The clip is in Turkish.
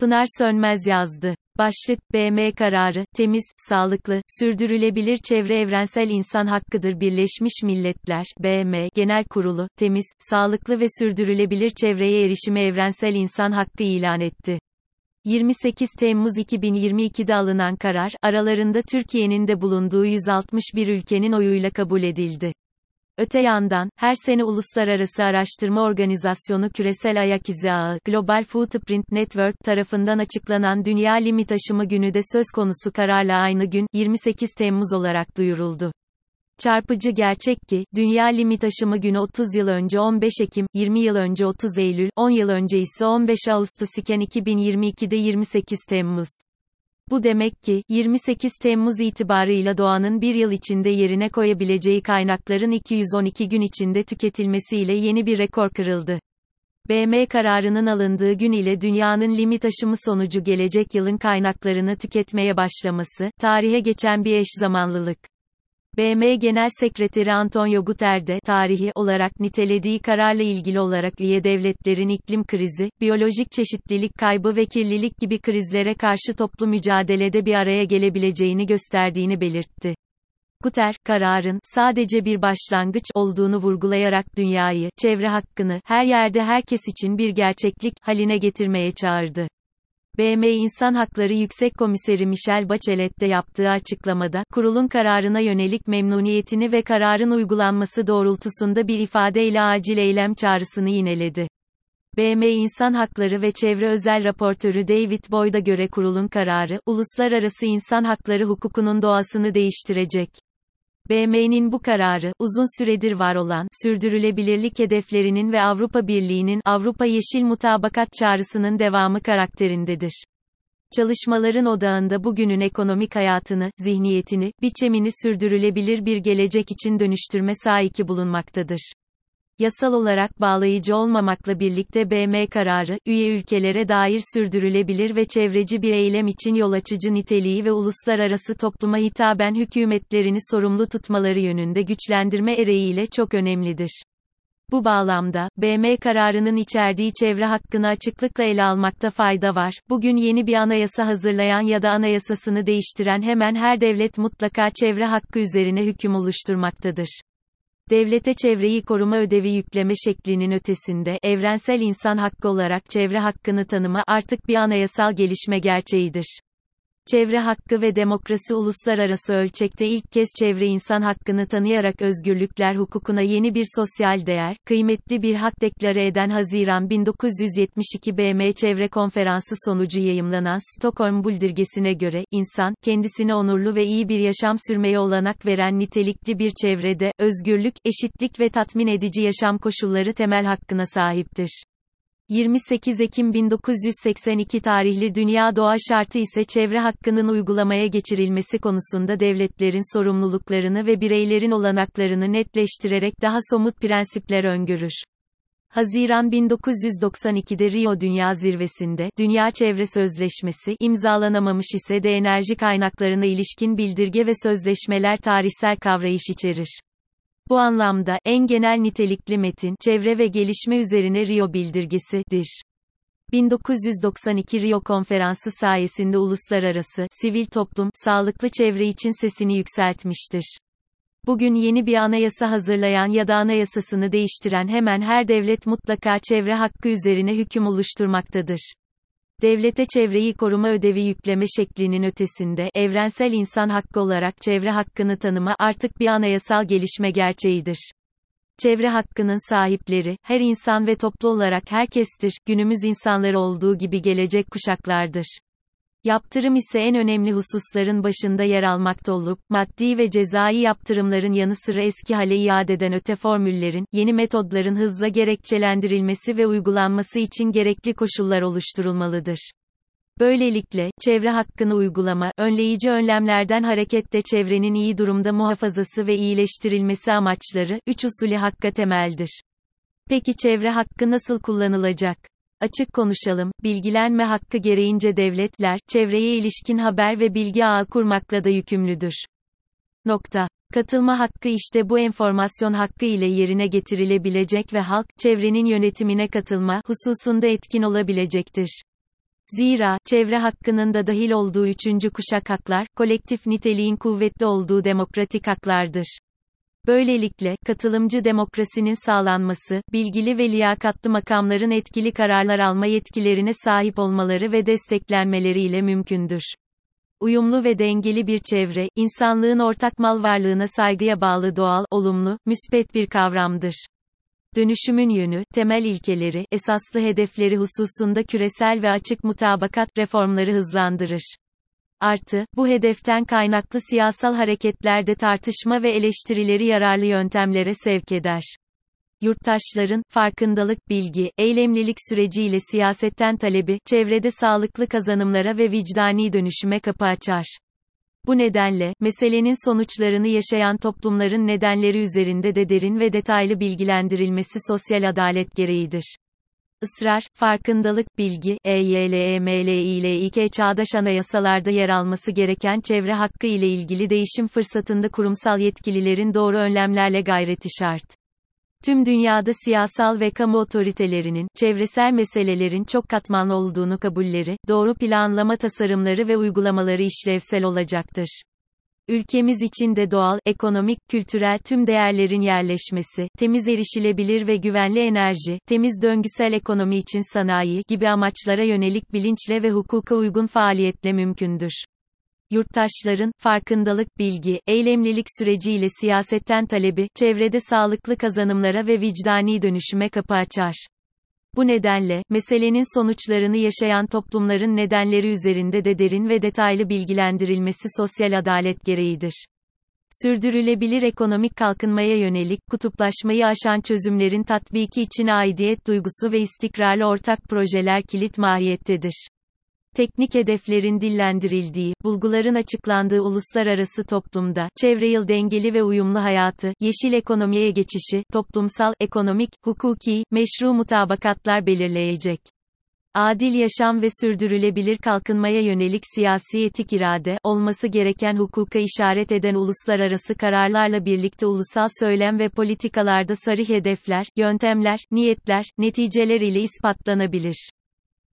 Pınar Sönmez yazdı. Başlık, BM kararı, temiz, sağlıklı, sürdürülebilir çevre evrensel insan hakkıdır Birleşmiş Milletler, BM, Genel Kurulu, temiz, sağlıklı ve sürdürülebilir çevreye erişimi evrensel insan hakkı ilan etti. 28 Temmuz 2022'de alınan karar, aralarında Türkiye'nin de bulunduğu 161 ülkenin oyuyla kabul edildi. Öte yandan, her sene Uluslararası Araştırma Organizasyonu Küresel Ayak İzi Ağı, Global Footprint Network tarafından açıklanan Dünya Limit Aşımı Günü de söz konusu kararla aynı gün, 28 Temmuz olarak duyuruldu. Çarpıcı gerçek ki, Dünya Limit Aşımı Günü 30 yıl önce 15 Ekim, 20 yıl önce 30 Eylül, 10 yıl önce ise 15 Ağustos iken 2022'de 28 Temmuz. Bu demek ki, 28 Temmuz itibarıyla doğanın bir yıl içinde yerine koyabileceği kaynakların 212 gün içinde tüketilmesiyle yeni bir rekor kırıldı. BM kararının alındığı gün ile dünyanın limit aşımı sonucu gelecek yılın kaynaklarını tüketmeye başlaması, tarihe geçen bir eş zamanlılık. BM Genel Sekreteri Antonio Guterres de tarihi olarak nitelediği kararla ilgili olarak üye devletlerin iklim krizi, biyolojik çeşitlilik kaybı ve kirlilik gibi krizlere karşı toplu mücadelede bir araya gelebileceğini gösterdiğini belirtti. Guter, kararın, sadece bir başlangıç olduğunu vurgulayarak dünyayı, çevre hakkını, her yerde herkes için bir gerçeklik, haline getirmeye çağırdı. BM İnsan Hakları Yüksek Komiseri Michelle Bachelet de yaptığı açıklamada, kurulun kararına yönelik memnuniyetini ve kararın uygulanması doğrultusunda bir ifadeyle acil eylem çağrısını yineledi. BM İnsan Hakları ve Çevre Özel Raportörü David Boyd'a göre kurulun kararı, uluslararası insan hakları hukukunun doğasını değiştirecek. BM'nin bu kararı, uzun süredir var olan, sürdürülebilirlik hedeflerinin ve Avrupa Birliği'nin, Avrupa Yeşil Mutabakat Çağrısının devamı karakterindedir. Çalışmaların odağında bugünün ekonomik hayatını, zihniyetini, biçemini sürdürülebilir bir gelecek için dönüştürme saiki bulunmaktadır yasal olarak bağlayıcı olmamakla birlikte BM kararı, üye ülkelere dair sürdürülebilir ve çevreci bir eylem için yol açıcı niteliği ve uluslararası topluma hitaben hükümetlerini sorumlu tutmaları yönünde güçlendirme ereğiyle çok önemlidir. Bu bağlamda, BM kararının içerdiği çevre hakkını açıklıkla ele almakta fayda var. Bugün yeni bir anayasa hazırlayan ya da anayasasını değiştiren hemen her devlet mutlaka çevre hakkı üzerine hüküm oluşturmaktadır devlete çevreyi koruma ödevi yükleme şeklinin ötesinde, evrensel insan hakkı olarak çevre hakkını tanıma artık bir anayasal gelişme gerçeğidir. Çevre hakkı ve demokrasi uluslararası ölçekte ilk kez çevre insan hakkını tanıyarak özgürlükler hukukuna yeni bir sosyal değer, kıymetli bir hak deklare eden Haziran 1972 BM Çevre Konferansı sonucu yayımlanan Stockholm Bildirgesi'ne göre, insan, kendisine onurlu ve iyi bir yaşam sürmeye olanak veren nitelikli bir çevrede, özgürlük, eşitlik ve tatmin edici yaşam koşulları temel hakkına sahiptir. 28 Ekim 1982 tarihli Dünya Doğa Şartı ise çevre hakkının uygulamaya geçirilmesi konusunda devletlerin sorumluluklarını ve bireylerin olanaklarını netleştirerek daha somut prensipler öngörür. Haziran 1992'de Rio Dünya Zirvesi'nde Dünya Çevre Sözleşmesi imzalanamamış ise de enerji kaynaklarına ilişkin bildirge ve sözleşmeler tarihsel kavrayış içerir. Bu anlamda, en genel nitelikli metin, çevre ve gelişme üzerine Rio bildirgesidir. 1992 Rio Konferansı sayesinde uluslararası, sivil toplum, sağlıklı çevre için sesini yükseltmiştir. Bugün yeni bir anayasa hazırlayan ya da anayasasını değiştiren hemen her devlet mutlaka çevre hakkı üzerine hüküm oluşturmaktadır devlete çevreyi koruma ödevi yükleme şeklinin ötesinde, evrensel insan hakkı olarak çevre hakkını tanıma artık bir anayasal gelişme gerçeğidir. Çevre hakkının sahipleri, her insan ve toplu olarak herkestir, günümüz insanları olduğu gibi gelecek kuşaklardır. Yaptırım ise en önemli hususların başında yer almakta olup, maddi ve cezai yaptırımların yanı sıra eski hale iadeden öte formüllerin, yeni metodların hızla gerekçelendirilmesi ve uygulanması için gerekli koşullar oluşturulmalıdır. Böylelikle, çevre hakkını uygulama, önleyici önlemlerden hareketle çevrenin iyi durumda muhafazası ve iyileştirilmesi amaçları, üç usulü hakka temeldir. Peki çevre hakkı nasıl kullanılacak? Açık konuşalım, bilgilenme hakkı gereğince devletler, çevreye ilişkin haber ve bilgi ağı kurmakla da yükümlüdür. Nokta. Katılma hakkı işte bu enformasyon hakkı ile yerine getirilebilecek ve halk, çevrenin yönetimine katılma hususunda etkin olabilecektir. Zira, çevre hakkının da dahil olduğu üçüncü kuşak haklar, kolektif niteliğin kuvvetli olduğu demokratik haklardır. Böylelikle, katılımcı demokrasinin sağlanması, bilgili ve liyakatlı makamların etkili kararlar alma yetkilerine sahip olmaları ve desteklenmeleriyle mümkündür. Uyumlu ve dengeli bir çevre, insanlığın ortak mal varlığına saygıya bağlı doğal, olumlu, müspet bir kavramdır. Dönüşümün yönü, temel ilkeleri, esaslı hedefleri hususunda küresel ve açık mutabakat reformları hızlandırır. Artı, bu hedeften kaynaklı siyasal hareketlerde tartışma ve eleştirileri yararlı yöntemlere sevk eder. Yurttaşların, farkındalık, bilgi, eylemlilik süreciyle siyasetten talebi, çevrede sağlıklı kazanımlara ve vicdani dönüşüme kapı açar. Bu nedenle, meselenin sonuçlarını yaşayan toplumların nedenleri üzerinde de derin ve detaylı bilgilendirilmesi sosyal adalet gereğidir. Israr, farkındalık, bilgi, EYLEMLİLİK çağdaş anayasalarda yer alması gereken çevre hakkı ile ilgili değişim fırsatında kurumsal yetkililerin doğru önlemlerle gayreti şart. Tüm dünyada siyasal ve kamu otoritelerinin, çevresel meselelerin çok katmanlı olduğunu kabulleri, doğru planlama tasarımları ve uygulamaları işlevsel olacaktır. Ülkemiz için de doğal, ekonomik, kültürel tüm değerlerin yerleşmesi, temiz erişilebilir ve güvenli enerji, temiz döngüsel ekonomi için sanayi gibi amaçlara yönelik bilinçle ve hukuka uygun faaliyetle mümkündür. Yurttaşların, farkındalık, bilgi, eylemlilik süreciyle siyasetten talebi, çevrede sağlıklı kazanımlara ve vicdani dönüşüme kapı açar. Bu nedenle, meselenin sonuçlarını yaşayan toplumların nedenleri üzerinde de derin ve detaylı bilgilendirilmesi sosyal adalet gereğidir. Sürdürülebilir ekonomik kalkınmaya yönelik, kutuplaşmayı aşan çözümlerin tatbiki için aidiyet duygusu ve istikrarlı ortak projeler kilit mahiyettedir teknik hedeflerin dillendirildiği, bulguların açıklandığı uluslararası toplumda, çevre yıl dengeli ve uyumlu hayatı, yeşil ekonomiye geçişi, toplumsal, ekonomik, hukuki, meşru mutabakatlar belirleyecek. Adil yaşam ve sürdürülebilir kalkınmaya yönelik siyasi etik irade, olması gereken hukuka işaret eden uluslararası kararlarla birlikte ulusal söylem ve politikalarda sarı hedefler, yöntemler, niyetler, neticeler ile ispatlanabilir.